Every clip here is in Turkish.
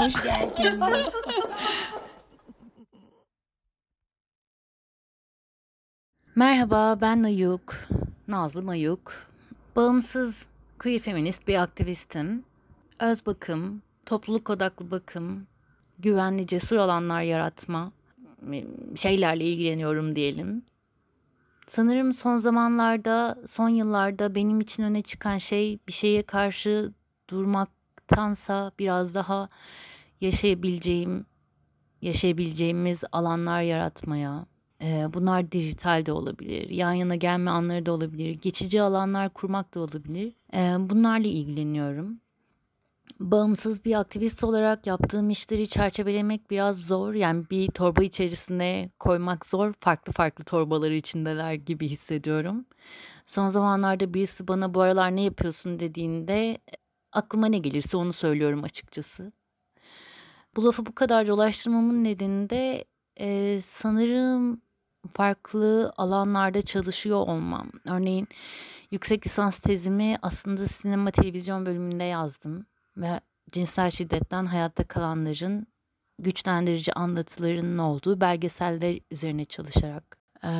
Hoş geldiniz. Merhaba, ben Mayuk. Nazlı Mayuk. Bağımsız queer feminist bir aktivistim. Öz bakım, topluluk odaklı bakım, güvenli cesur alanlar yaratma şeylerle ilgileniyorum diyelim. Sanırım son zamanlarda, son yıllarda benim için öne çıkan şey bir şeye karşı durmaktansa biraz daha yaşayabileceğim, yaşayabileceğimiz alanlar yaratmaya, bunlar dijital de olabilir, yan yana gelme anları da olabilir, geçici alanlar kurmak da olabilir. bunlarla ilgileniyorum. Bağımsız bir aktivist olarak yaptığım işleri çerçevelemek biraz zor. Yani bir torba içerisine koymak zor. Farklı farklı torbaları içindeler gibi hissediyorum. Son zamanlarda birisi bana bu aralar ne yapıyorsun dediğinde aklıma ne gelirse onu söylüyorum açıkçası. Bu lafı bu kadar dolaştırmamın nedeni de e, sanırım farklı alanlarda çalışıyor olmam. Örneğin yüksek lisans tezimi aslında sinema televizyon bölümünde yazdım ve cinsel şiddetten hayatta kalanların güçlendirici anlatılarının olduğu belgeseller üzerine çalışarak e,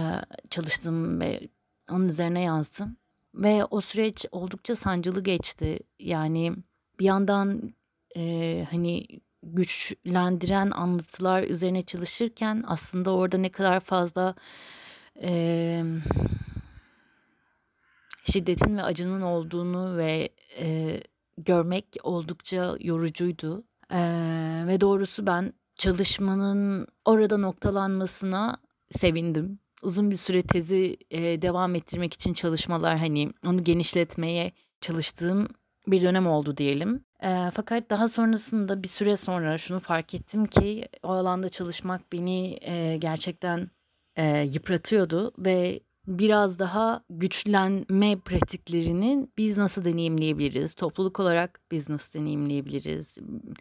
çalıştım ve onun üzerine yazdım. Ve o süreç oldukça sancılı geçti. Yani bir yandan e, hani güçlendiren anlatılar üzerine çalışırken aslında orada ne kadar fazla e, şiddetin ve acının olduğunu ve e, görmek oldukça yorucuydu. Ee, ve doğrusu ben çalışmanın orada noktalanmasına sevindim. Uzun bir süre tezi e, devam ettirmek için çalışmalar hani onu genişletmeye çalıştığım bir dönem oldu diyelim. E, fakat daha sonrasında bir süre sonra şunu fark ettim ki o alanda çalışmak beni e, gerçekten e, yıpratıyordu ve biraz daha güçlenme pratiklerini biz nasıl deneyimleyebiliriz? Topluluk olarak biz nasıl deneyimleyebiliriz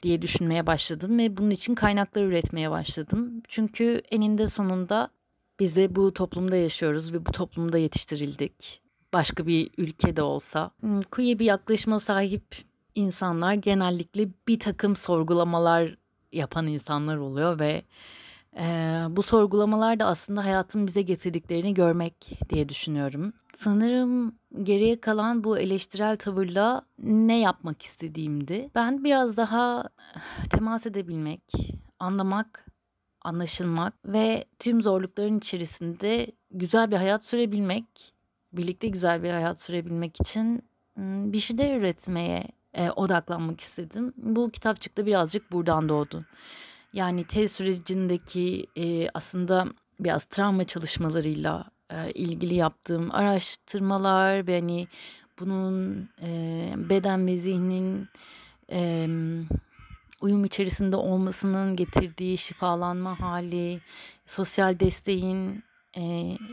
diye düşünmeye başladım ve bunun için kaynaklar üretmeye başladım. Çünkü eninde sonunda biz de bu toplumda yaşıyoruz ve bu toplumda yetiştirildik. Başka bir ülkede olsa. Hmm, queer bir yaklaşıma sahip insanlar genellikle bir takım sorgulamalar yapan insanlar oluyor ve Eee, bu sorgulamalar da aslında hayatın bize getirdiklerini görmek diye düşünüyorum. Sanırım geriye kalan bu eleştirel tavırla ne yapmak istediğimdi. Ben biraz daha temas edebilmek, anlamak, anlaşılmak ve tüm zorlukların içerisinde güzel bir hayat sürebilmek, birlikte güzel bir hayat sürebilmek için bir şeyler üretmeye odaklanmak istedim. Bu kitapçık da birazcık buradan doğdu. Yani tez sürecindeki e, aslında biraz travma çalışmalarıyla e, ilgili yaptığım araştırmalar ve hani bunun e, beden ve zihnin e, uyum içerisinde olmasının getirdiği şifalanma hali, sosyal desteğin e,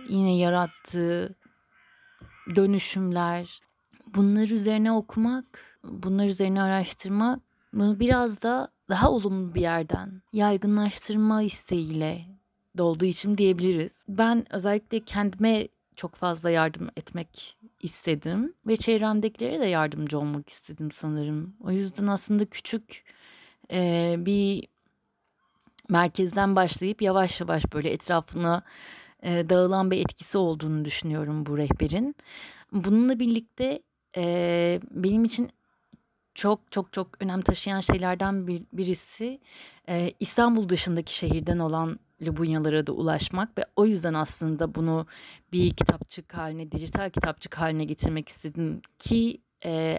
yine yarattığı dönüşümler, bunlar üzerine okumak, bunlar üzerine araştırmak bunu biraz da daha olumlu bir yerden yaygınlaştırma isteğiyle dolduğu için diyebiliriz. Ben özellikle kendime çok fazla yardım etmek istedim ve çevremdekilere de yardımcı olmak istedim sanırım. O yüzden aslında küçük e, bir merkezden başlayıp yavaş yavaş böyle etrafına e, dağılan bir etkisi olduğunu düşünüyorum bu rehberin. Bununla birlikte e, benim için çok çok çok önem taşıyan şeylerden bir, birisi e, İstanbul dışındaki şehirden olan Lubunyalara da ulaşmak ve o yüzden aslında bunu bir kitapçık haline, dijital kitapçık haline getirmek istedim ki e,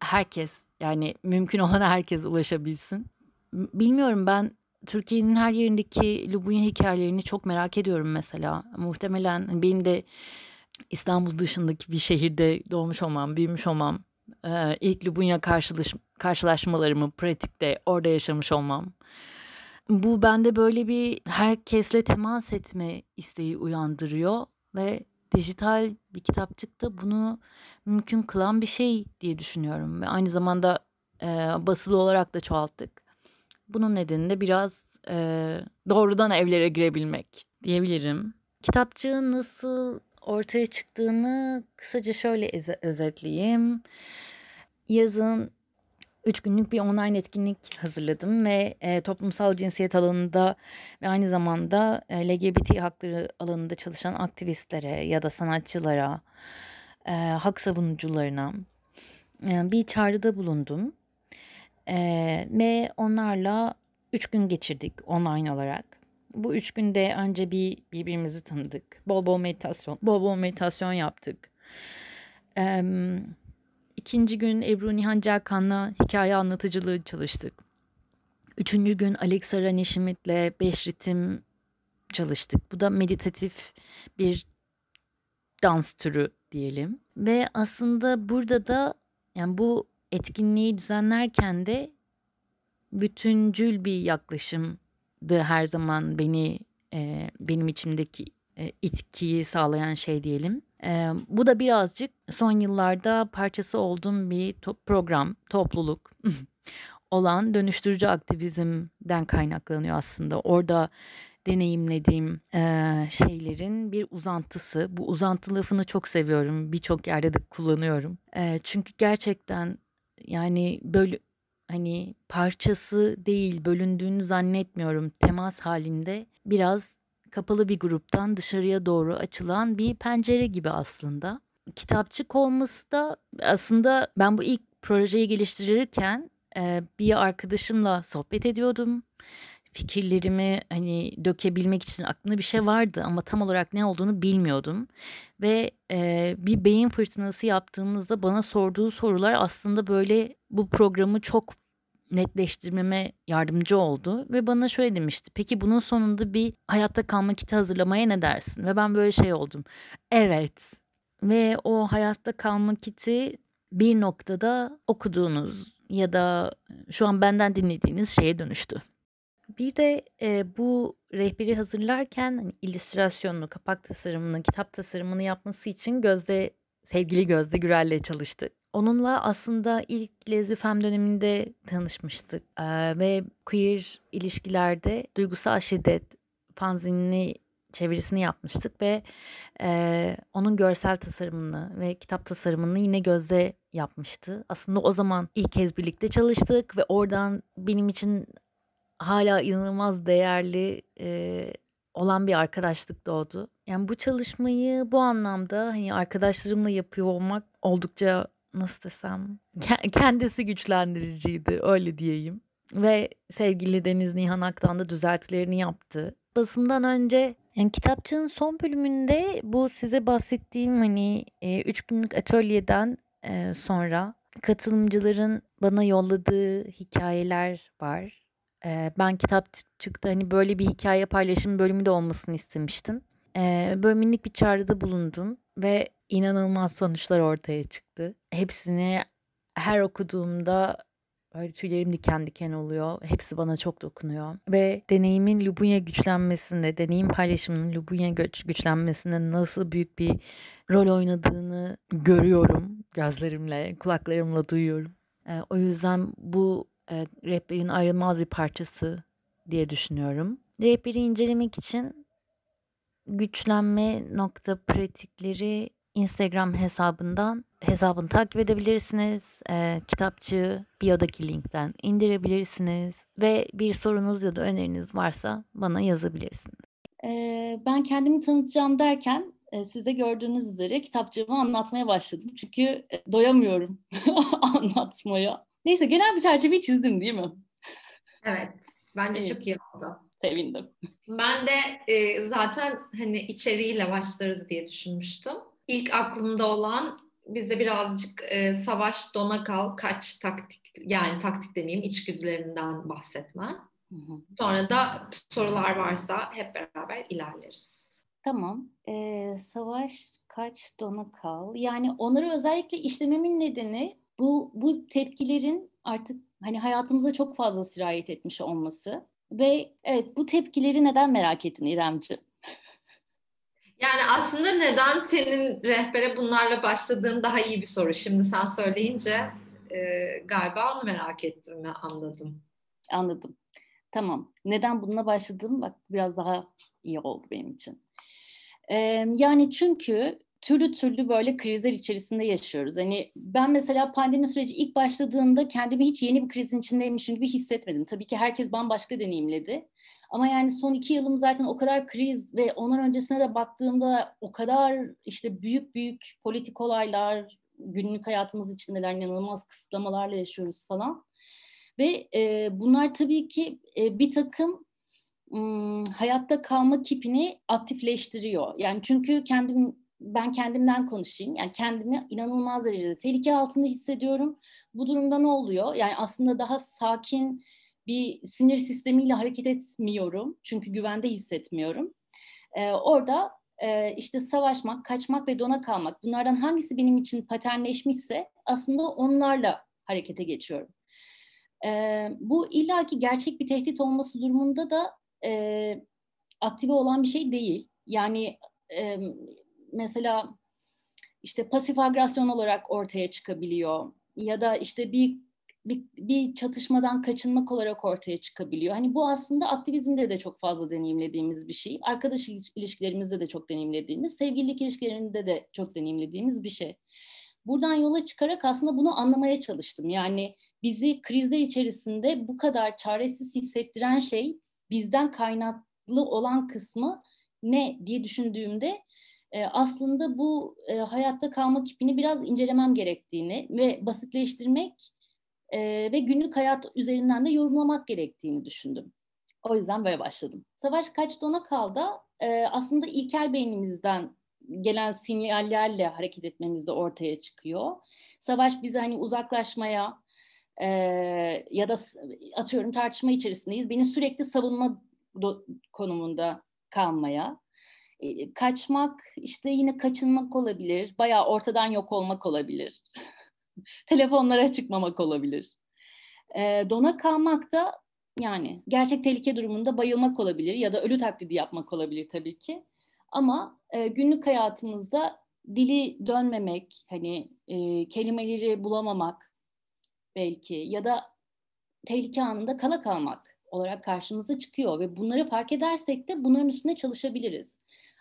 herkes yani mümkün olan herkes ulaşabilsin. Bilmiyorum ben Türkiye'nin her yerindeki Lubunya hikayelerini çok merak ediyorum mesela. Muhtemelen benim de İstanbul dışındaki bir şehirde doğmuş olmam, büyümüş olmam e, ilk Lubunya karşılaş, karşılaşmalarımı pratikte orada yaşamış olmam. Bu bende böyle bir herkesle temas etme isteği uyandırıyor ve dijital bir kitapçıkta bunu mümkün kılan bir şey diye düşünüyorum. Ve aynı zamanda e, basılı olarak da çoğalttık. Bunun nedeni de biraz e, doğrudan evlere girebilmek diyebilirim. Kitapçığın nasıl ortaya çıktığını kısaca şöyle özetleyeyim. Yazın 3 günlük bir online etkinlik hazırladım ve e, toplumsal cinsiyet alanında ve aynı zamanda e, LGBT hakları alanında çalışan aktivistlere ya da sanatçılara, e, hak savunucularına e, bir çağrıda bulundum. E, ve onlarla 3 gün geçirdik online olarak. Bu üç günde önce bir birbirimizi tanıdık. Bol bol meditasyon, bol bol meditasyon yaptık. Ee, ikinci gün Ebru Nihan Celkan'la hikaye anlatıcılığı çalıştık. Üçüncü gün Alexa Rani Schmidt'le beş ritim çalıştık. Bu da meditatif bir dans türü diyelim. Ve aslında burada da yani bu etkinliği düzenlerken de bütüncül bir yaklaşımdı her zaman beni e, benim içimdeki itkiyi sağlayan şey diyelim. E, bu da birazcık son yıllarda parçası olduğum bir program, topluluk olan dönüştürücü aktivizmden kaynaklanıyor aslında. Orada deneyimlediğim e, şeylerin bir uzantısı. Bu uzantı lafını çok seviyorum. Birçok yerde de kullanıyorum. E, çünkü gerçekten yani böyle hani parçası değil, bölündüğünü zannetmiyorum. Temas halinde biraz kapalı bir gruptan dışarıya doğru açılan bir pencere gibi aslında. Kitapçık olması da aslında ben bu ilk projeyi geliştirirken e, bir arkadaşımla sohbet ediyordum. Fikirlerimi hani dökebilmek için aklımda bir şey vardı ama tam olarak ne olduğunu bilmiyordum. Ve e, bir beyin fırtınası yaptığımızda bana sorduğu sorular aslında böyle bu programı çok netleştirmeme yardımcı oldu ve bana şöyle demişti. Peki bunun sonunda bir hayatta kalma kiti hazırlamaya ne dersin? Ve ben böyle şey oldum. Evet. Ve o hayatta kalma kiti bir noktada okuduğunuz ya da şu an benden dinlediğiniz şeye dönüştü. Bir de e, bu rehberi hazırlarken hani, illüstrasyonunu, kapak tasarımını, kitap tasarımını yapması için Gözde sevgili Gözde Gürel'le çalıştı. Onunla aslında ilk Lezbifem döneminde tanışmıştık ee, ve queer ilişkilerde duygusal şiddet fanzinini çevirisini yapmıştık ve e, onun görsel tasarımını ve kitap tasarımını yine Gözde yapmıştı. Aslında o zaman ilk kez birlikte çalıştık ve oradan benim için hala inanılmaz değerli e, olan bir arkadaşlık doğdu. Yani bu çalışmayı bu anlamda hani arkadaşlarımla yapıyor olmak oldukça nasıl desem kendisi güçlendiriciydi öyle diyeyim. Ve sevgili Deniz Nihan Aktan da düzeltilerini yaptı. Basımdan önce yani kitapçının son bölümünde bu size bahsettiğim hani e, üç günlük atölyeden e, sonra katılımcıların bana yolladığı hikayeler var. E, ben kitap çıktı hani böyle bir hikaye paylaşım bölümü de olmasını istemiştim. E, böyle minik bir çağrıda bulundum ve inanılmaz sonuçlar ortaya çıktı. Hepsini her okuduğumda böyle tüylerim diken diken oluyor. Hepsi bana çok dokunuyor. Ve deneyimin Lubunya güçlenmesinde, deneyim paylaşımının Lubunya güç, güçlenmesinde nasıl büyük bir rol oynadığını görüyorum gözlerimle, kulaklarımla duyuyorum. O yüzden bu e, rehberin ayrılmaz bir parçası diye düşünüyorum. Rehberi incelemek için güçlenme nokta pratikleri Instagram hesabından hesabını takip edebilirsiniz. E, kitapçı biyodaki linkten indirebilirsiniz ve bir sorunuz ya da öneriniz varsa bana yazabilirsiniz. Ee, ben kendimi tanıtacağım derken e, siz de gördüğünüz üzere kitapçığımı anlatmaya başladım. Çünkü e, doyamıyorum anlatmaya. Neyse genel bir çerçeveyi çizdim değil mi? Evet. Bence evet. çok iyi oldu. Sevindim. Ben de e, zaten hani içeriğiyle başlarız diye düşünmüştüm ilk aklımda olan bize birazcık e, savaş, dona kal, kaç taktik yani taktik demeyeyim içgüdülerinden bahsetme. Hı hı. Sonra da sorular varsa hep beraber ilerleriz. Tamam. Ee, savaş, kaç, dona kal. Yani onları özellikle işlememin nedeni bu bu tepkilerin artık hani hayatımıza çok fazla sirayet etmiş olması. Ve evet bu tepkileri neden merak ettin İremci? Yani aslında neden senin rehbere bunlarla başladığın daha iyi bir soru. Şimdi sen söyleyince e, galiba onu merak ettim ve anladım. Anladım. Tamam. Neden bununla başladım? Bak biraz daha iyi oldu benim için. Ee, yani çünkü türlü türlü böyle krizler içerisinde yaşıyoruz. Hani ben mesela pandemi süreci ilk başladığında kendimi hiç yeni bir krizin içindeymişim gibi hissetmedim. Tabii ki herkes bambaşka deneyimledi. Ama yani son iki yılım zaten o kadar kriz ve ondan öncesine de baktığımda o kadar işte büyük büyük politik olaylar, günlük hayatımız içindeler, inanılmaz kısıtlamalarla yaşıyoruz falan. Ve e, bunlar tabii ki e, bir takım ım, hayatta kalma kipini aktifleştiriyor. Yani çünkü kendim ben kendimden konuşayım. Yani kendimi inanılmaz derecede tehlike altında hissediyorum. Bu durumda ne oluyor? Yani aslında daha sakin bir sinir sistemiyle hareket etmiyorum. Çünkü güvende hissetmiyorum. Ee, orada e, işte savaşmak, kaçmak ve dona kalmak bunlardan hangisi benim için paternleşmişse aslında onlarla harekete geçiyorum. Ee, bu illaki gerçek bir tehdit olması durumunda da e, aktive olan bir şey değil. Yani e, mesela işte pasif agresyon olarak ortaya çıkabiliyor ya da işte bir, bir bir çatışmadan kaçınmak olarak ortaya çıkabiliyor. Hani bu aslında aktivizmde de çok fazla deneyimlediğimiz bir şey. Arkadaş ilişkilerimizde de çok deneyimlediğimiz, sevgililik ilişkilerinde de çok deneyimlediğimiz bir şey. Buradan yola çıkarak aslında bunu anlamaya çalıştım. Yani bizi krizler içerisinde bu kadar çaresiz hissettiren şey bizden kaynaklı olan kısmı ne diye düşündüğümde e, aslında bu e, hayatta kalma kipini biraz incelemem gerektiğini ve basitleştirmek e, ve günlük hayat üzerinden de yorumlamak gerektiğini düşündüm. O yüzden böyle başladım. Savaş kaç dona kaldı? E, aslında ilkel beynimizden gelen sinyallerle hareket etmemiz de ortaya çıkıyor. Savaş bizi hani uzaklaşmaya e, ya da atıyorum tartışma içerisindeyiz. Beni sürekli savunma konumunda kalmaya kaçmak işte yine kaçınmak olabilir. Bayağı ortadan yok olmak olabilir. Telefonlara çıkmamak olabilir. E, dona kalmak da yani gerçek tehlike durumunda bayılmak olabilir ya da ölü taklidi yapmak olabilir tabii ki. Ama e, günlük hayatımızda dili dönmemek, hani e, kelimeleri bulamamak belki ya da tehlike anında kala kalmak olarak karşımıza çıkıyor ve bunları fark edersek de bunların üstüne çalışabiliriz.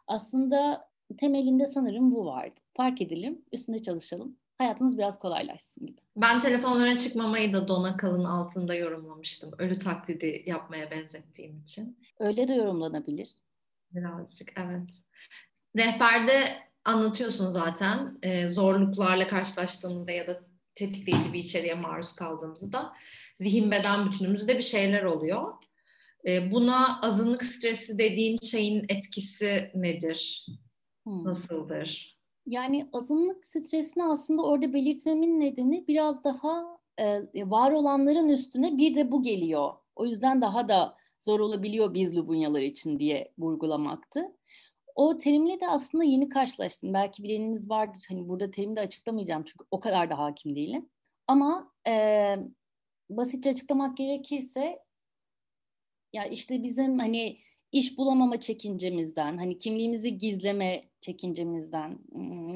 Aslında temelinde sanırım bu vardı. Fark edelim, üstünde çalışalım. Hayatımız biraz kolaylaşsın gibi. Ben telefonlara çıkmamayı da dona kalın altında yorumlamıştım. Ölü taklidi yapmaya benzettiğim için. Öyle de yorumlanabilir. Birazcık evet. Rehberde anlatıyorsun zaten e, zorluklarla karşılaştığımızda ya da tetikleyici bir içeriğe maruz kaldığımızda zihin beden bütünümüzde bir şeyler oluyor. E, buna azınlık stresi dediğin şeyin etkisi nedir? Hmm. Nasıldır? Yani azınlık stresini aslında orada belirtmemin nedeni biraz daha e, var olanların üstüne bir de bu geliyor. O yüzden daha da zor olabiliyor biz Lubunyalar için diye vurgulamaktı. O terimle de aslında yeni karşılaştım. Belki bileniniz vardır. Hani burada terimi de açıklamayacağım çünkü o kadar da hakim değilim. Ama e, basitçe açıklamak gerekirse ya işte bizim hani iş bulamama çekincemizden, hani kimliğimizi gizleme çekincemizden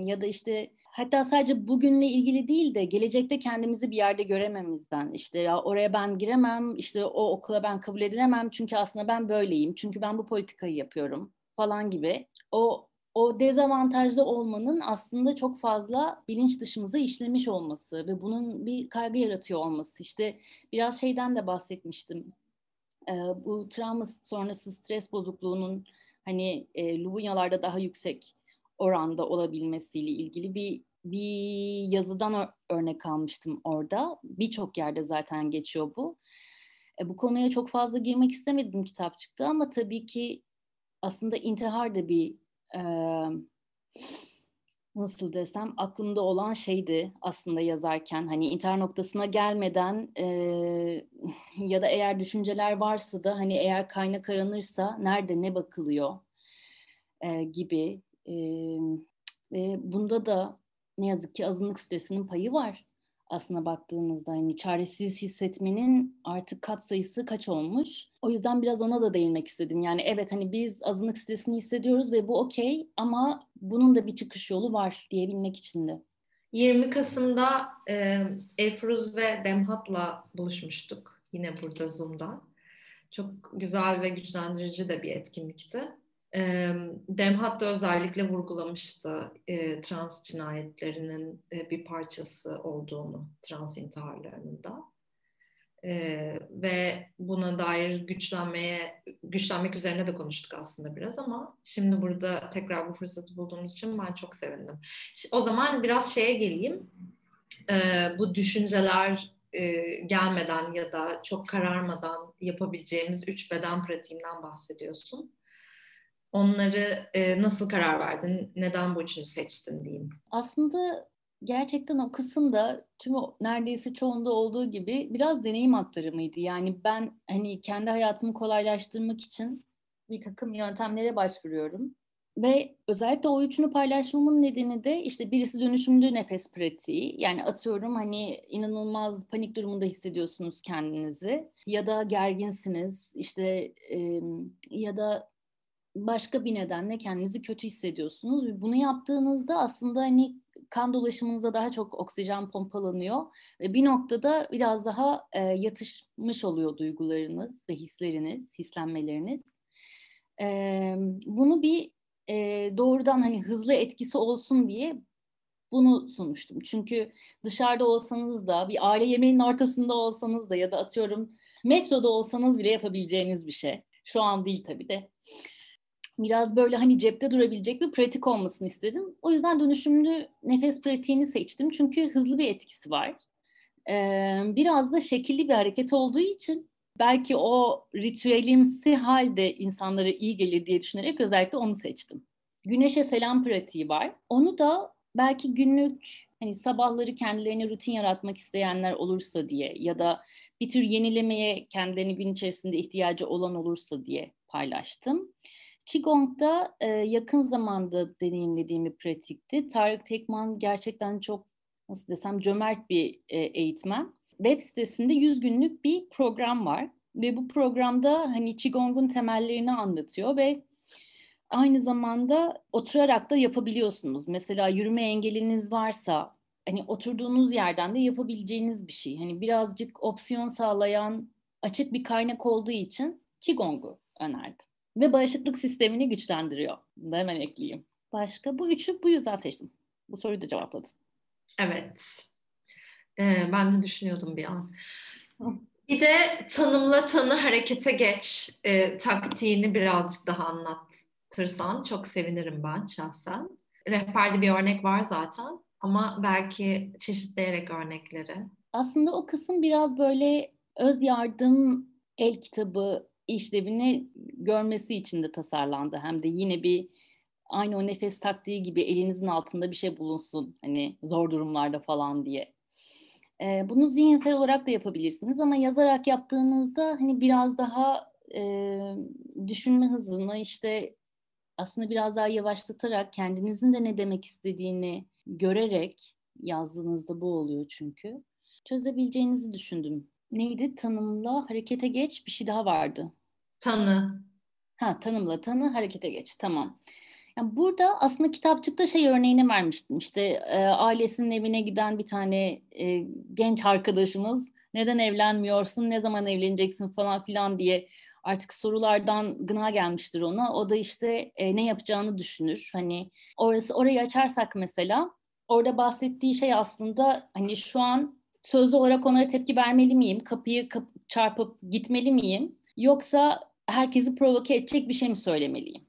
ya da işte hatta sadece bugünle ilgili değil de gelecekte kendimizi bir yerde görememizden işte ya oraya ben giremem işte o okula ben kabul edilemem çünkü aslında ben böyleyim çünkü ben bu politikayı yapıyorum. falan gibi. O o dezavantajlı olmanın aslında çok fazla bilinç dışımıza işlemiş olması ve bunun bir kaygı yaratıyor olması. İşte biraz şeyden de bahsetmiştim e, bu travma sonrası stres bozukluğunun hani e, Lubunyalarda daha yüksek oranda olabilmesiyle ilgili bir bir yazıdan örnek almıştım orada. Birçok yerde zaten geçiyor bu. E, bu konuya çok fazla girmek istemedim kitap çıktı ama tabii ki aslında intihar da bir e, nasıl desem aklımda olan şeydi aslında yazarken. Hani intihar noktasına gelmeden e, ya da eğer düşünceler varsa da hani eğer kaynak aranırsa nerede ne bakılıyor e, gibi. E, ve bunda da ne yazık ki azınlık stresinin payı var aslına baktığınızda hani çaresiz hissetmenin artık kat sayısı kaç olmuş. O yüzden biraz ona da değinmek istedim. Yani evet hani biz azınlık stresini hissediyoruz ve bu okey ama bunun da bir çıkış yolu var diyebilmek için de. 20 Kasım'da e, Efruz ve Demhat'la buluşmuştuk. Yine burada Zoom'da. Çok güzel ve güçlendirici de bir etkinlikti. E, Demhat da özellikle vurgulamıştı e, trans cinayetlerinin e, bir parçası olduğunu trans intiharlarının da. Ee, ve buna dair güçlenmeye güçlenmek üzerine de konuştuk aslında biraz ama şimdi burada tekrar bu fırsatı bulduğumuz için ben çok sevindim. O zaman biraz şeye geleyim. Ee, bu düşünceler e, gelmeden ya da çok kararmadan yapabileceğimiz üç beden pratiğinden bahsediyorsun. Onları e, nasıl karar verdin? Neden bu üçünü seçtin diyeyim. Aslında gerçekten o kısımda tüm o, neredeyse çoğunda olduğu gibi biraz deneyim aktarımıydı. Yani ben hani kendi hayatımı kolaylaştırmak için bir takım yöntemlere başvuruyorum. Ve özellikle o üçünü paylaşmamın nedeni de işte birisi dönüşümlü nefes pratiği. Yani atıyorum hani inanılmaz panik durumunda hissediyorsunuz kendinizi ya da gerginsiniz işte e, ya da başka bir nedenle kendinizi kötü hissediyorsunuz. Bunu yaptığınızda aslında hani kan dolaşımınıza daha çok oksijen pompalanıyor bir noktada biraz daha e, yatışmış oluyor duygularınız ve hisleriniz, hislenmeleriniz. Bunu bir e, doğrudan hani hızlı etkisi olsun diye bunu sunmuştum. Çünkü dışarıda olsanız da bir aile yemeğinin ortasında olsanız da ya da atıyorum metroda olsanız bile yapabileceğiniz bir şey. Şu an değil tabii de biraz böyle hani cepte durabilecek bir pratik olmasını istedim. O yüzden dönüşümlü nefes pratiğini seçtim. Çünkü hızlı bir etkisi var. Ee, biraz da şekilli bir hareket olduğu için belki o ritüelimsi halde insanlara iyi gelir diye düşünerek özellikle onu seçtim. Güneşe selam pratiği var. Onu da belki günlük hani sabahları kendilerine rutin yaratmak isteyenler olursa diye ya da bir tür yenilemeye kendilerini gün içerisinde ihtiyacı olan olursa diye paylaştım. Qigong'da e, yakın zamanda deneyimlediğim bir pratikti. Tarık Tekman gerçekten çok nasıl desem cömert bir e, eğitmen. Web sitesinde 100 günlük bir program var ve bu programda hani Qigong'un temellerini anlatıyor ve aynı zamanda oturarak da yapabiliyorsunuz. Mesela yürüme engeliniz varsa hani oturduğunuz yerden de yapabileceğiniz bir şey. Hani birazcık opsiyon sağlayan açık bir kaynak olduğu için Qigong'u önerdim ve bağışıklık sistemini güçlendiriyor. Hemen ekleyeyim. Başka bu üçü bu yüzden seçtim. Bu soruyu da cevapladım. Evet. Ee, ben de düşünüyordum bir an. Bir de tanımla tanı harekete geç e, taktiğini birazcık daha anlatırsan çok sevinirim ben şahsen. Rehberde bir örnek var zaten ama belki çeşitleyerek örnekleri. Aslında o kısım biraz böyle öz yardım el kitabı işlevini görmesi için de tasarlandı. Hem de yine bir aynı o nefes taktiği gibi elinizin altında bir şey bulunsun hani zor durumlarda falan diye. Ee, bunu zihinsel olarak da yapabilirsiniz ama yazarak yaptığınızda hani biraz daha e, düşünme hızını işte aslında biraz daha yavaşlatarak kendinizin de ne demek istediğini görerek yazdığınızda bu oluyor çünkü. Çözebileceğinizi düşündüm. Neydi? Tanımla harekete geç bir şey daha vardı. Tanı. Ha tanımla tanı harekete geç tamam. Yani burada aslında kitapçıkta şey örneğini vermiştim. İşte e, ailesinin evine giden bir tane e, genç arkadaşımız neden evlenmiyorsun, ne zaman evleneceksin falan filan diye artık sorulardan gına gelmiştir ona. O da işte e, ne yapacağını düşünür. Hani orası orayı açarsak mesela orada bahsettiği şey aslında hani şu an sözlü olarak onlara tepki vermeli miyim? Kapıyı kap çarpıp gitmeli miyim? Yoksa herkesi provoke edecek bir şey mi söylemeliyim?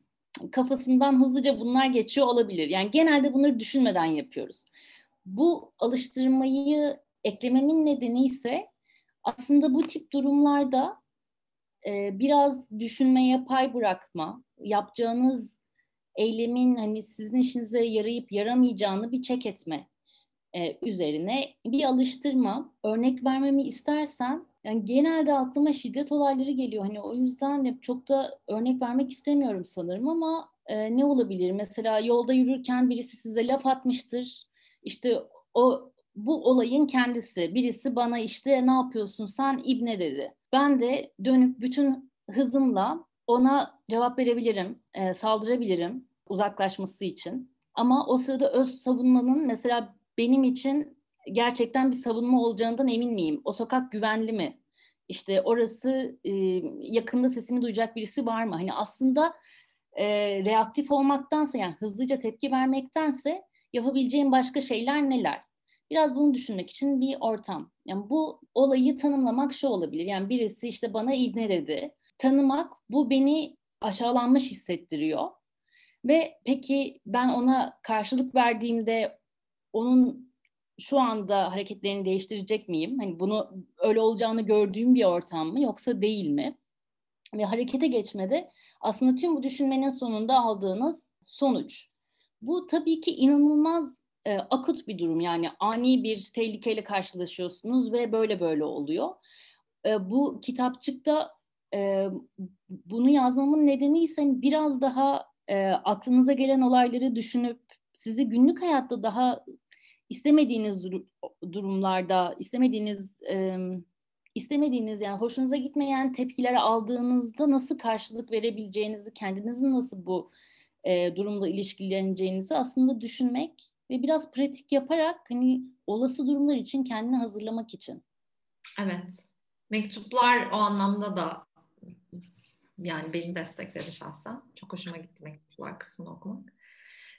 Kafasından hızlıca bunlar geçiyor olabilir. Yani genelde bunları düşünmeden yapıyoruz. Bu alıştırmayı eklememin nedeni ise aslında bu tip durumlarda e, biraz düşünmeye pay bırakma, yapacağınız eylemin hani sizin işinize yarayıp yaramayacağını bir çek etme e, üzerine bir alıştırma. Örnek vermemi istersen yani genelde aklıma şiddet olayları geliyor. Hani o yüzden hep çok da örnek vermek istemiyorum sanırım ama e, ne olabilir? Mesela yolda yürürken birisi size laf atmıştır. İşte o bu olayın kendisi. Birisi bana işte ne yapıyorsun sen ibne dedi. Ben de dönüp bütün hızımla ona cevap verebilirim, e, saldırabilirim uzaklaşması için. Ama o sırada öz savunmanın mesela benim için gerçekten bir savunma olacağından emin miyim? O sokak güvenli mi? İşte orası e, yakında sesimi duyacak birisi var mı? Hani aslında e, reaktif olmaktansa yani hızlıca tepki vermektense yapabileceğim başka şeyler neler? Biraz bunu düşünmek için bir ortam. Yani bu olayı tanımlamak şu olabilir. Yani birisi işte bana ibne dedi. Tanımak bu beni aşağılanmış hissettiriyor. Ve peki ben ona karşılık verdiğimde onun şu anda hareketlerini değiştirecek miyim? Hani bunu öyle olacağını gördüğüm bir ortam mı yoksa değil mi? Ve harekete geçmede aslında tüm bu düşünmenin sonunda aldığınız sonuç. Bu tabii ki inanılmaz e, akut bir durum yani ani bir tehlikeyle karşılaşıyorsunuz ve böyle böyle oluyor. E, bu kitapçıkta e, bunu yazmamın nedeni ise biraz daha e, aklınıza gelen olayları düşünüp sizi günlük hayatta daha istemediğiniz dur- durumlarda, istemediğiniz e, istemediğiniz yani hoşunuza gitmeyen tepkiler aldığınızda nasıl karşılık verebileceğinizi, kendinizin nasıl bu e, durumla ilişkileneceğinizi aslında düşünmek ve biraz pratik yaparak hani olası durumlar için kendini hazırlamak için. Evet. Mektuplar o anlamda da yani beni destekledi şahsen. Çok hoşuma gitti mektuplar kısmını okumak.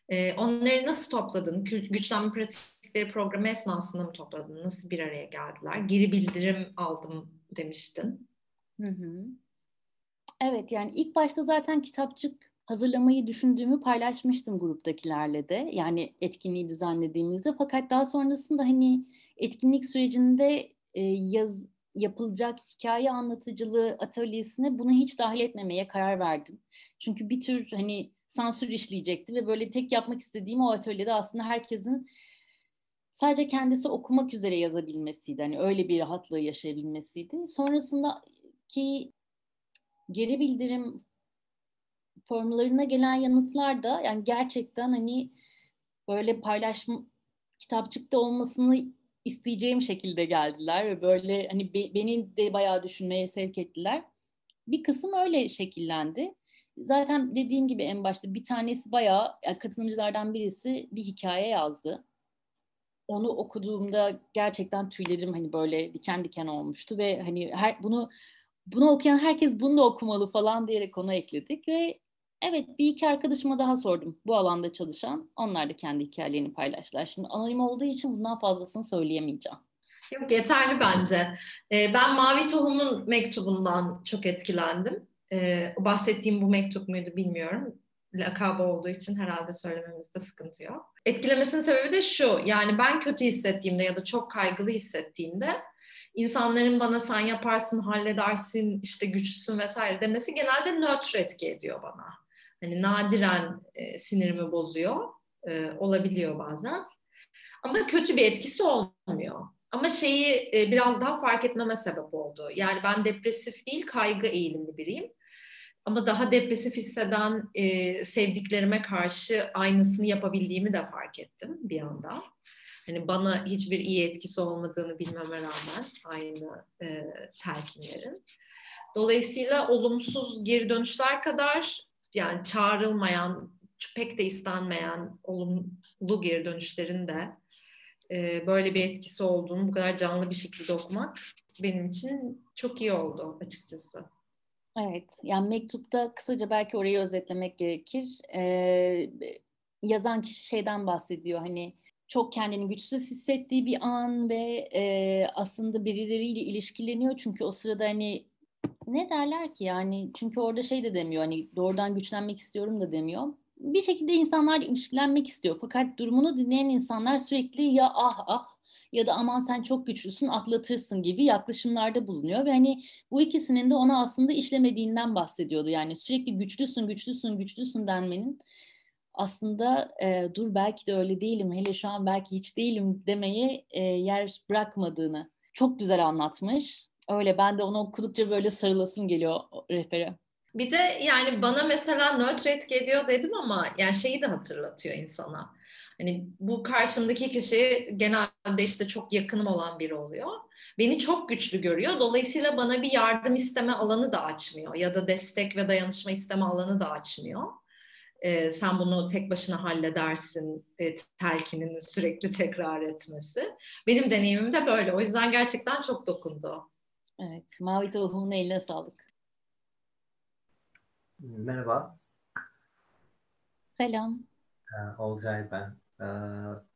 Ee, onları nasıl topladın? Güçlenme pratikleri programı esnasında mı topladın? Nasıl bir araya geldiler? Geri bildirim aldım demiştin. Hı hı. Evet yani ilk başta zaten kitapçık hazırlamayı düşündüğümü paylaşmıştım gruptakilerle de. Yani etkinliği düzenlediğimizde. Fakat daha sonrasında hani etkinlik sürecinde e, yaz yapılacak hikaye anlatıcılığı atölyesine bunu hiç dahil etmemeye karar verdim. Çünkü bir tür hani sansür işleyecekti ve böyle tek yapmak istediğim o atölyede aslında herkesin sadece kendisi okumak üzere yazabilmesiydi. Hani öyle bir rahatlığı yaşayabilmesiydi. Sonrasında ki geri bildirim formlarına gelen yanıtlar da yani gerçekten hani böyle paylaşma kitapçıkta olmasını isteyeceğim şekilde geldiler ve böyle hani be, beni de bayağı düşünmeye sevk ettiler. Bir kısım öyle şekillendi. Zaten dediğim gibi en başta bir tanesi bayağı yani katılımcılardan birisi bir hikaye yazdı. Onu okuduğumda gerçekten tüylerim hani böyle diken diken olmuştu ve hani her bunu bunu okuyan herkes bunu da okumalı falan diyerek onu ekledik ve Evet bir iki arkadaşıma daha sordum bu alanda çalışan. Onlar da kendi hikayelerini paylaştılar. Şimdi anonim olduğu için bundan fazlasını söyleyemeyeceğim. Yok yeterli bence. Ee, ben Mavi Tohum'un mektubundan çok etkilendim. Ee, bahsettiğim bu mektup muydu bilmiyorum. Lakabı olduğu için herhalde söylememizde sıkıntı yok. Etkilemesinin sebebi de şu. Yani ben kötü hissettiğimde ya da çok kaygılı hissettiğimde insanların bana sen yaparsın, halledersin, işte güçlüsün vesaire demesi genelde nötr etki ediyor bana hani nadiren e, sinirimi bozuyor. E, olabiliyor bazen. Ama kötü bir etkisi olmuyor. Ama şeyi e, biraz daha fark etmeme sebep oldu. Yani ben depresif değil, kaygı eğilimli biriyim. Ama daha depresif hisseden e, sevdiklerime karşı aynısını yapabildiğimi de fark ettim bir anda. Hani bana hiçbir iyi etkisi olmadığını bilmeme rağmen aynı e, telkinlerin. Dolayısıyla olumsuz geri dönüşler kadar yani çağrılmayan, pek de istenmeyen olumlu geri dönüşlerin de e, böyle bir etkisi olduğunu bu kadar canlı bir şekilde okumak benim için çok iyi oldu açıkçası. Evet, yani mektupta kısaca belki orayı özetlemek gerekir. Ee, yazan kişi şeyden bahsediyor hani çok kendini güçsüz hissettiği bir an ve e, aslında birileriyle ilişkileniyor çünkü o sırada hani ne derler ki yani çünkü orada şey de demiyor hani doğrudan güçlenmek istiyorum da demiyor. Bir şekilde insanlar ilişkilenmek istiyor fakat durumunu dinleyen insanlar sürekli ya ah ah ya da aman sen çok güçlüsün atlatırsın gibi yaklaşımlarda bulunuyor ve hani bu ikisinin de ona aslında işlemediğinden bahsediyordu. Yani sürekli güçlüsün güçlüsün güçlüsün denmenin aslında e, dur belki de öyle değilim hele şu an belki hiç değilim demeye e, yer bırakmadığını çok güzel anlatmış. Öyle ben de onu okudukça böyle sarılasım geliyor rehbere. Bir de yani bana mesela nötr etki ediyor dedim ama yani şeyi de hatırlatıyor insana. Hani bu karşımdaki kişi genelde işte çok yakınım olan biri oluyor. Beni çok güçlü görüyor. Dolayısıyla bana bir yardım isteme alanı da açmıyor. Ya da destek ve dayanışma isteme alanı da açmıyor. Ee, sen bunu tek başına halledersin e, telkinini sürekli tekrar etmesi. Benim deneyimim de böyle. O yüzden gerçekten çok dokundu. Evet, Mavi Tohum'un eline sağlık. Merhaba. Selam. Ee, Olcay ben. Ee,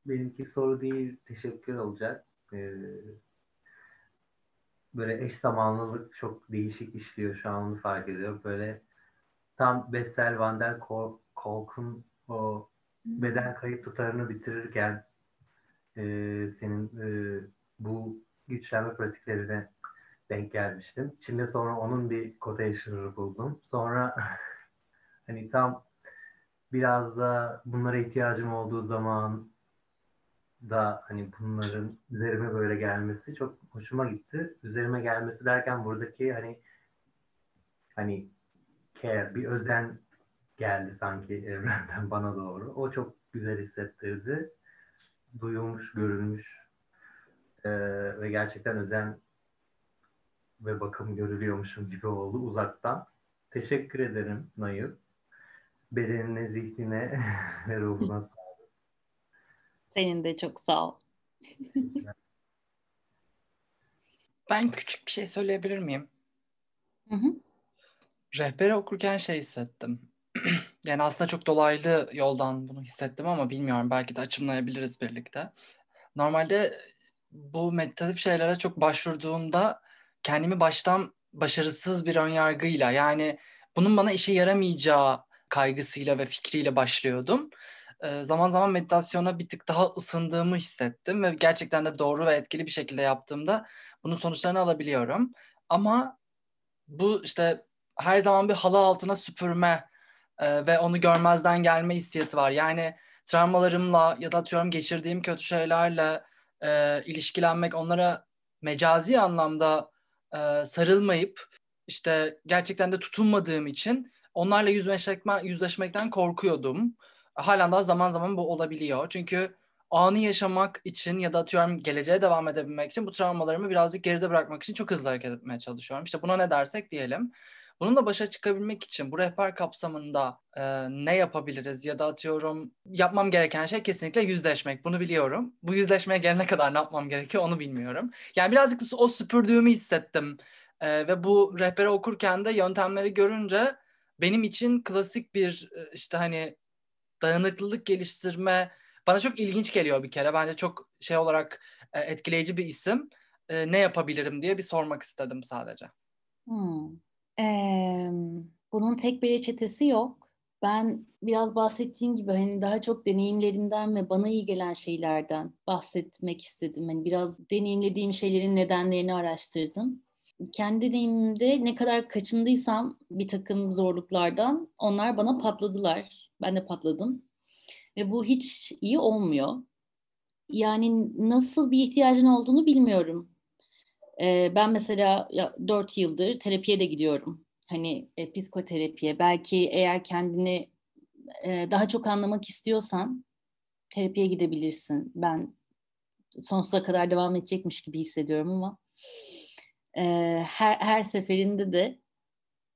benimki soru değil, teşekkür olacak. Ee, böyle eş zamanlılık çok değişik işliyor şu an onu fark ediyorum. Böyle tam Bessel van der Kolk'un o beden kayıp tutarını bitirirken e, senin e, bu güçlenme pratiklerine denk gelmiştim. Çin'de sonra onun bir quotation'ı buldum. Sonra hani tam biraz da bunlara ihtiyacım olduğu zaman da hani bunların üzerime böyle gelmesi çok hoşuma gitti. Üzerime gelmesi derken buradaki hani hani care, bir özen geldi sanki evrenden bana doğru. O çok güzel hissettirdi. Duyulmuş, görülmüş ee, ve gerçekten özen ve bakım görülüyormuşum gibi oldu uzaktan. Teşekkür ederim Nayı. Bedenine, zihnine ve ruhuna sağlık. Senin de çok sağ ol. ben küçük bir şey söyleyebilir miyim? Hı hı. Rehberi okurken şey hissettim. yani aslında çok dolaylı yoldan bunu hissettim ama bilmiyorum belki de açımlayabiliriz birlikte. Normalde bu meditatif şeylere çok başvurduğumda kendimi baştan başarısız bir önyargıyla yani bunun bana işe yaramayacağı kaygısıyla ve fikriyle başlıyordum. Ee, zaman zaman meditasyona bir tık daha ısındığımı hissettim ve gerçekten de doğru ve etkili bir şekilde yaptığımda bunun sonuçlarını alabiliyorum. Ama bu işte her zaman bir halı altına süpürme e, ve onu görmezden gelme hissiyatı var. Yani travmalarımla ya da atıyorum geçirdiğim kötü şeylerle e, ilişkilenmek, onlara mecazi anlamda e, sarılmayıp işte gerçekten de tutunmadığım için onlarla yüzleşmek, yüzleşmekten korkuyordum. Halen daha zaman zaman bu olabiliyor. Çünkü anı yaşamak için ya da atıyorum geleceğe devam edebilmek için bu travmalarımı birazcık geride bırakmak için çok hızlı hareket etmeye çalışıyorum. İşte buna ne dersek diyelim. Bununla başa çıkabilmek için bu rehber kapsamında e, ne yapabiliriz ya da atıyorum yapmam gereken şey kesinlikle yüzleşmek. Bunu biliyorum. Bu yüzleşmeye gelene kadar ne yapmam gerekiyor onu bilmiyorum. Yani birazcık o süpürdüğümü hissettim. E, ve bu rehberi okurken de yöntemleri görünce benim için klasik bir e, işte hani dayanıklılık geliştirme bana çok ilginç geliyor bir kere. Bence çok şey olarak e, etkileyici bir isim. E, ne yapabilirim diye bir sormak istedim sadece. Hmm. Ee, bunun tek bir reçetesi yok. Ben biraz bahsettiğim gibi hani daha çok deneyimlerimden ve bana iyi gelen şeylerden bahsetmek istedim. Hani biraz deneyimlediğim şeylerin nedenlerini araştırdım. Kendi deneyimimde ne kadar kaçındıysam bir takım zorluklardan onlar bana patladılar. Ben de patladım. Ve bu hiç iyi olmuyor. Yani nasıl bir ihtiyacın olduğunu bilmiyorum. E, ben mesela ya, 4 yıldır terapiye de gidiyorum. Hani e, psikoterapiye. Belki eğer kendini e, daha çok anlamak istiyorsan terapiye gidebilirsin. Ben sonsuza kadar devam edecekmiş gibi hissediyorum ama e, her, her seferinde de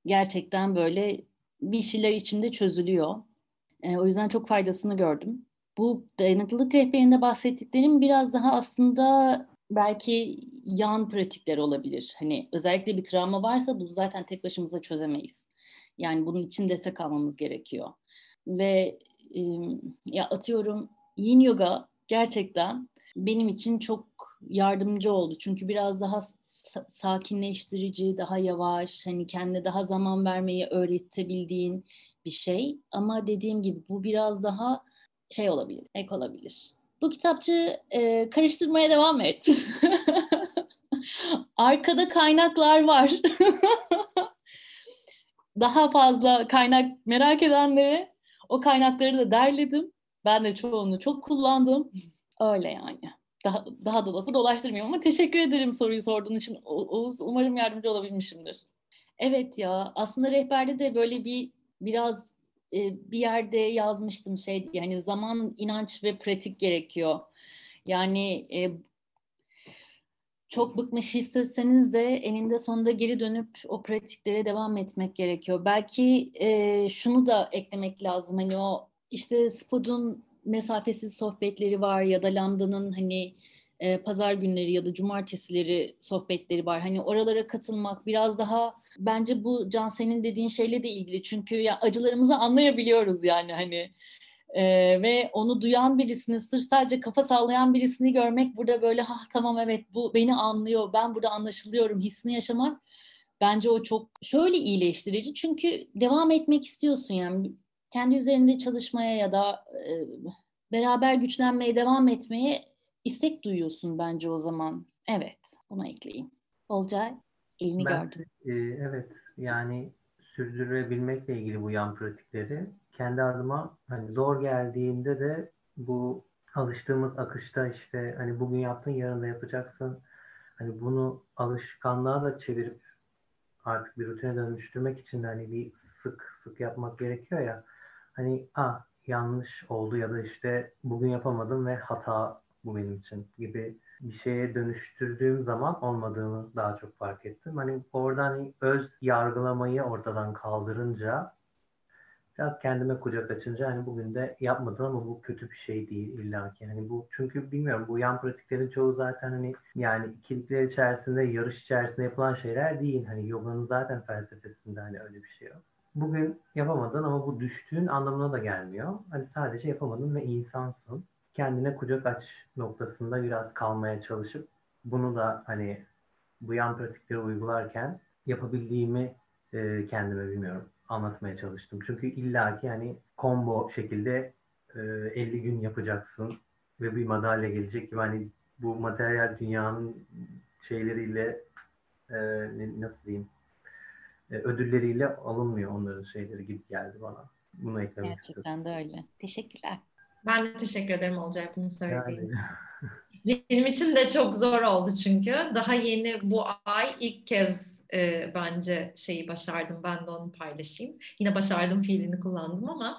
gerçekten böyle bir şeyler içimde çözülüyor. E, o yüzden çok faydasını gördüm. Bu dayanıklılık rehberinde bahsettiklerim biraz daha aslında belki yan pratikler olabilir. Hani özellikle bir travma varsa bu zaten tek başımıza çözemeyiz. Yani bunun için destek almamız gerekiyor. Ve e, ya atıyorum yin yoga gerçekten benim için çok yardımcı oldu. Çünkü biraz daha sakinleştirici, daha yavaş, hani kendine daha zaman vermeyi öğretebildiğin bir şey. Ama dediğim gibi bu biraz daha şey olabilir, ek olabilir. Bu kitapçı e, karıştırmaya devam et. Arkada kaynaklar var. Daha fazla kaynak merak edenlere o kaynakları da derledim. Ben de çoğunu çok kullandım. Öyle yani. Daha, daha da lafı dolaştırmayayım ama teşekkür ederim soruyu sorduğun için Oğuz. Umarım yardımcı olabilmişimdir. Evet ya aslında rehberde de böyle bir biraz bir yerde yazmıştım şey yani zaman, inanç ve pratik gerekiyor. Yani çok bıkmış hissetseniz de eninde sonunda geri dönüp o pratiklere devam etmek gerekiyor. Belki e, şunu da eklemek lazım. Hani o işte Spod'un mesafesiz sohbetleri var ya da Lambda'nın hani e, pazar günleri ya da cumartesileri sohbetleri var. Hani oralara katılmak biraz daha bence bu Can senin dediğin şeyle de ilgili. Çünkü ya acılarımızı anlayabiliyoruz yani hani. Ee, ve onu duyan birisini, sırf sadece kafa sallayan birisini görmek burada böyle ha tamam evet bu beni anlıyor, ben burada anlaşılıyorum hissini yaşamak bence o çok şöyle iyileştirici. Çünkü devam etmek istiyorsun yani kendi üzerinde çalışmaya ya da e, beraber güçlenmeye devam etmeye istek duyuyorsun bence o zaman. Evet, buna ekleyeyim. Olcay, elini ben, gördüm. E, evet, yani sürdürebilmekle ilgili bu yan pratikleri kendi adıma hani zor geldiğinde de bu alıştığımız akışta işte hani bugün yaptın yarın da yapacaksın. Hani bunu alışkanlığa da çevirip artık bir rutine dönüştürmek için de hani bir sık sık yapmak gerekiyor ya. Hani ah yanlış oldu ya da işte bugün yapamadım ve hata bu benim için gibi bir şeye dönüştürdüğüm zaman olmadığını daha çok fark ettim. Hani oradan öz yargılamayı ortadan kaldırınca biraz kendime kucak açınca hani bugün de yapmadım ama bu kötü bir şey değil illa ki. Hani bu çünkü bilmiyorum bu yan pratiklerin çoğu zaten hani yani ikilikler içerisinde yarış içerisinde yapılan şeyler değil. Hani yoganın zaten felsefesinde hani öyle bir şey yok. Bugün yapamadın ama bu düştüğün anlamına da gelmiyor. Hani sadece yapamadın ve insansın. Kendine kucak aç noktasında biraz kalmaya çalışıp bunu da hani bu yan pratikleri uygularken yapabildiğimi e, kendime bilmiyorum anlatmaya çalıştım. Çünkü illaki yani combo şekilde e, 50 gün yapacaksın ve bir madalya gelecek gibi hani bu materyal dünyanın şeyleriyle e, nasıl diyeyim e, ödülleriyle alınmıyor onların şeyleri gibi geldi bana. Bunu eklemek Gerçekten istedim. de öyle. Teşekkürler. Ben de teşekkür ederim olacak bunu söylediğin. Yani. Benim için de çok zor oldu çünkü. Daha yeni bu ay ilk kez e, bence şeyi başardım. Ben de onu paylaşayım. Yine başardım fiilini kullandım ama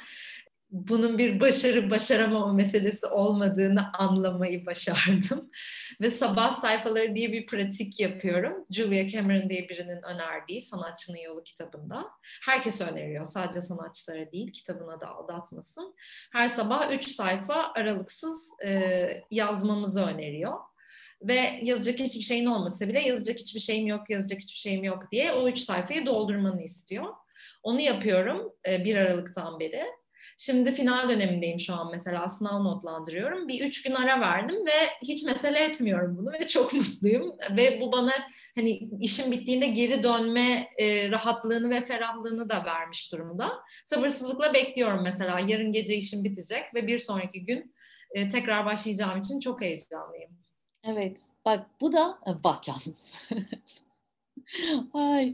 bunun bir başarı başaramama meselesi olmadığını anlamayı başardım. Ve sabah sayfaları diye bir pratik yapıyorum. Julia Cameron diye birinin önerdiği Sanatçının Yolu kitabında. Herkes öneriyor. Sadece sanatçılara değil kitabına da aldatmasın. Her sabah üç sayfa aralıksız e, yazmamızı öneriyor ve yazacak hiçbir şeyin olmasa bile yazacak hiçbir şeyim yok, yazacak hiçbir şeyim yok diye o üç sayfayı doldurmanı istiyor. Onu yapıyorum e, 1 Aralık'tan beri. Şimdi final dönemindeyim şu an mesela sınav notlandırıyorum. Bir üç gün ara verdim ve hiç mesele etmiyorum bunu ve çok mutluyum. Ve bu bana hani işim bittiğinde geri dönme e, rahatlığını ve ferahlığını da vermiş durumda. Sabırsızlıkla bekliyorum mesela yarın gece işim bitecek ve bir sonraki gün e, tekrar başlayacağım için çok heyecanlıyım. Evet. Bak bu da e, bak yalnız. Ay.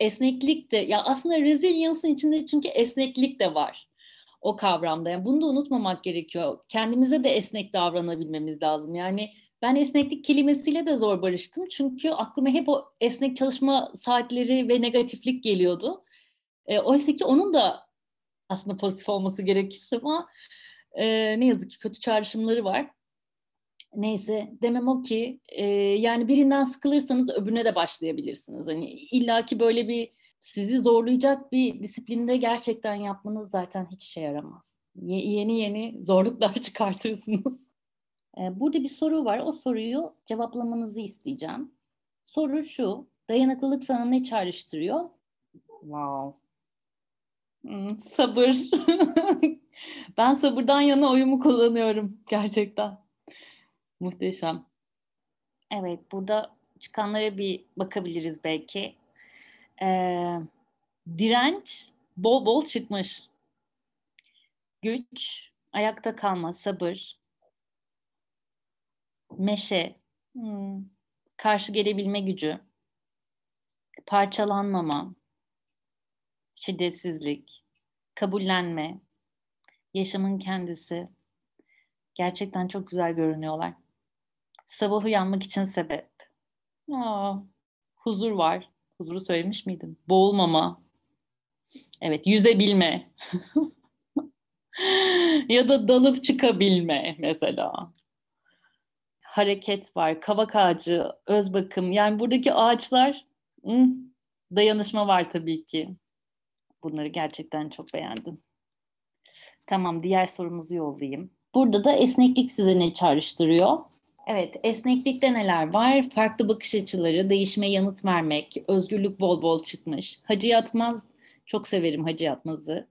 Esneklik de ya aslında resilience'ın içinde çünkü esneklik de var o kavramda. Yani bunu da unutmamak gerekiyor. Kendimize de esnek davranabilmemiz lazım. Yani ben esneklik kelimesiyle de zor barıştım. Çünkü aklıma hep o esnek çalışma saatleri ve negatiflik geliyordu. E, oysa ki onun da aslında pozitif olması gerekir ama e, ne yazık ki kötü çağrışımları var. Neyse demem o ki e, yani birinden sıkılırsanız öbürüne de başlayabilirsiniz. Hani illaki böyle bir sizi zorlayacak bir disiplinde gerçekten yapmanız zaten hiç işe yaramaz. Ye- yeni yeni zorluklar çıkartırsınız. E, burada bir soru var. O soruyu cevaplamanızı isteyeceğim. Soru şu. Dayanıklılık sana ne çağrıştırıyor? Wow. Hmm, sabır. ben sabırdan yana oyumu kullanıyorum gerçekten. Muhteşem. Evet, burada çıkanlara bir bakabiliriz belki. Ee, direnç bol bol çıkmış. Güç, ayakta kalma, sabır, meşe, hmm, karşı gelebilme gücü, parçalanmama, şiddetsizlik, kabullenme, yaşamın kendisi. Gerçekten çok güzel görünüyorlar. Sabah uyanmak için sebep. Aa, huzur var. Huzuru söylemiş miydim? Boğulmama. Evet, yüzebilme. ya da dalıp çıkabilme mesela. Hareket var, kavak ağacı, öz bakım. Yani buradaki ağaçlar dayanışma var tabii ki. Bunları gerçekten çok beğendim. Tamam, diğer sorumuzu yollayayım. Burada da esneklik size ne çağrıştırıyor? Evet, esneklikte neler var? Farklı bakış açıları, değişime yanıt vermek, özgürlük bol bol çıkmış. Hacı Yatmaz, çok severim Hacı Yatmaz'ı.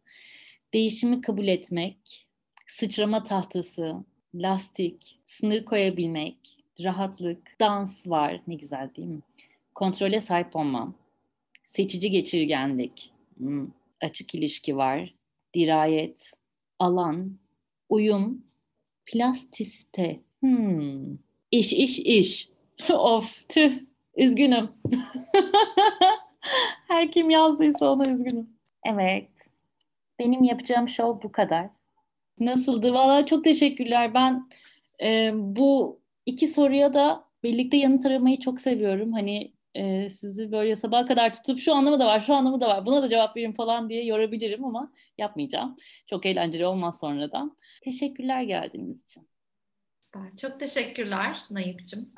Değişimi kabul etmek, sıçrama tahtası, lastik, sınır koyabilmek, rahatlık, dans var. Ne güzel değil mi? Kontrole sahip olmam, seçici geçirgenlik, hmm, açık ilişki var, dirayet, alan, uyum, plastisite, hmm, iş iş iş. of tüh, üzgünüm. Her kim yazdıysa ona üzgünüm. Evet, benim yapacağım show bu kadar. Nasıldı? Valla çok teşekkürler. Ben e, bu iki soruya da birlikte yanıt aramayı çok seviyorum. Hani e, sizi böyle sabaha kadar tutup şu anlamı da var, şu anlamı da var, buna da cevap verin falan diye yorabilirim ama yapmayacağım. Çok eğlenceli olmaz sonradan. Teşekkürler geldiğiniz için. Çok teşekkürler Nayıp'cığım.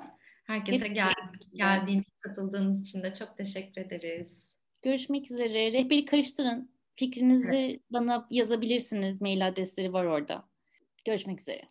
Herkese gel, geldiğiniz, katıldığınız için de çok teşekkür ederiz. Görüşmek üzere. Rehberi karıştırın. Fikrinizi evet. bana yazabilirsiniz. Mail adresleri var orada. Görüşmek üzere.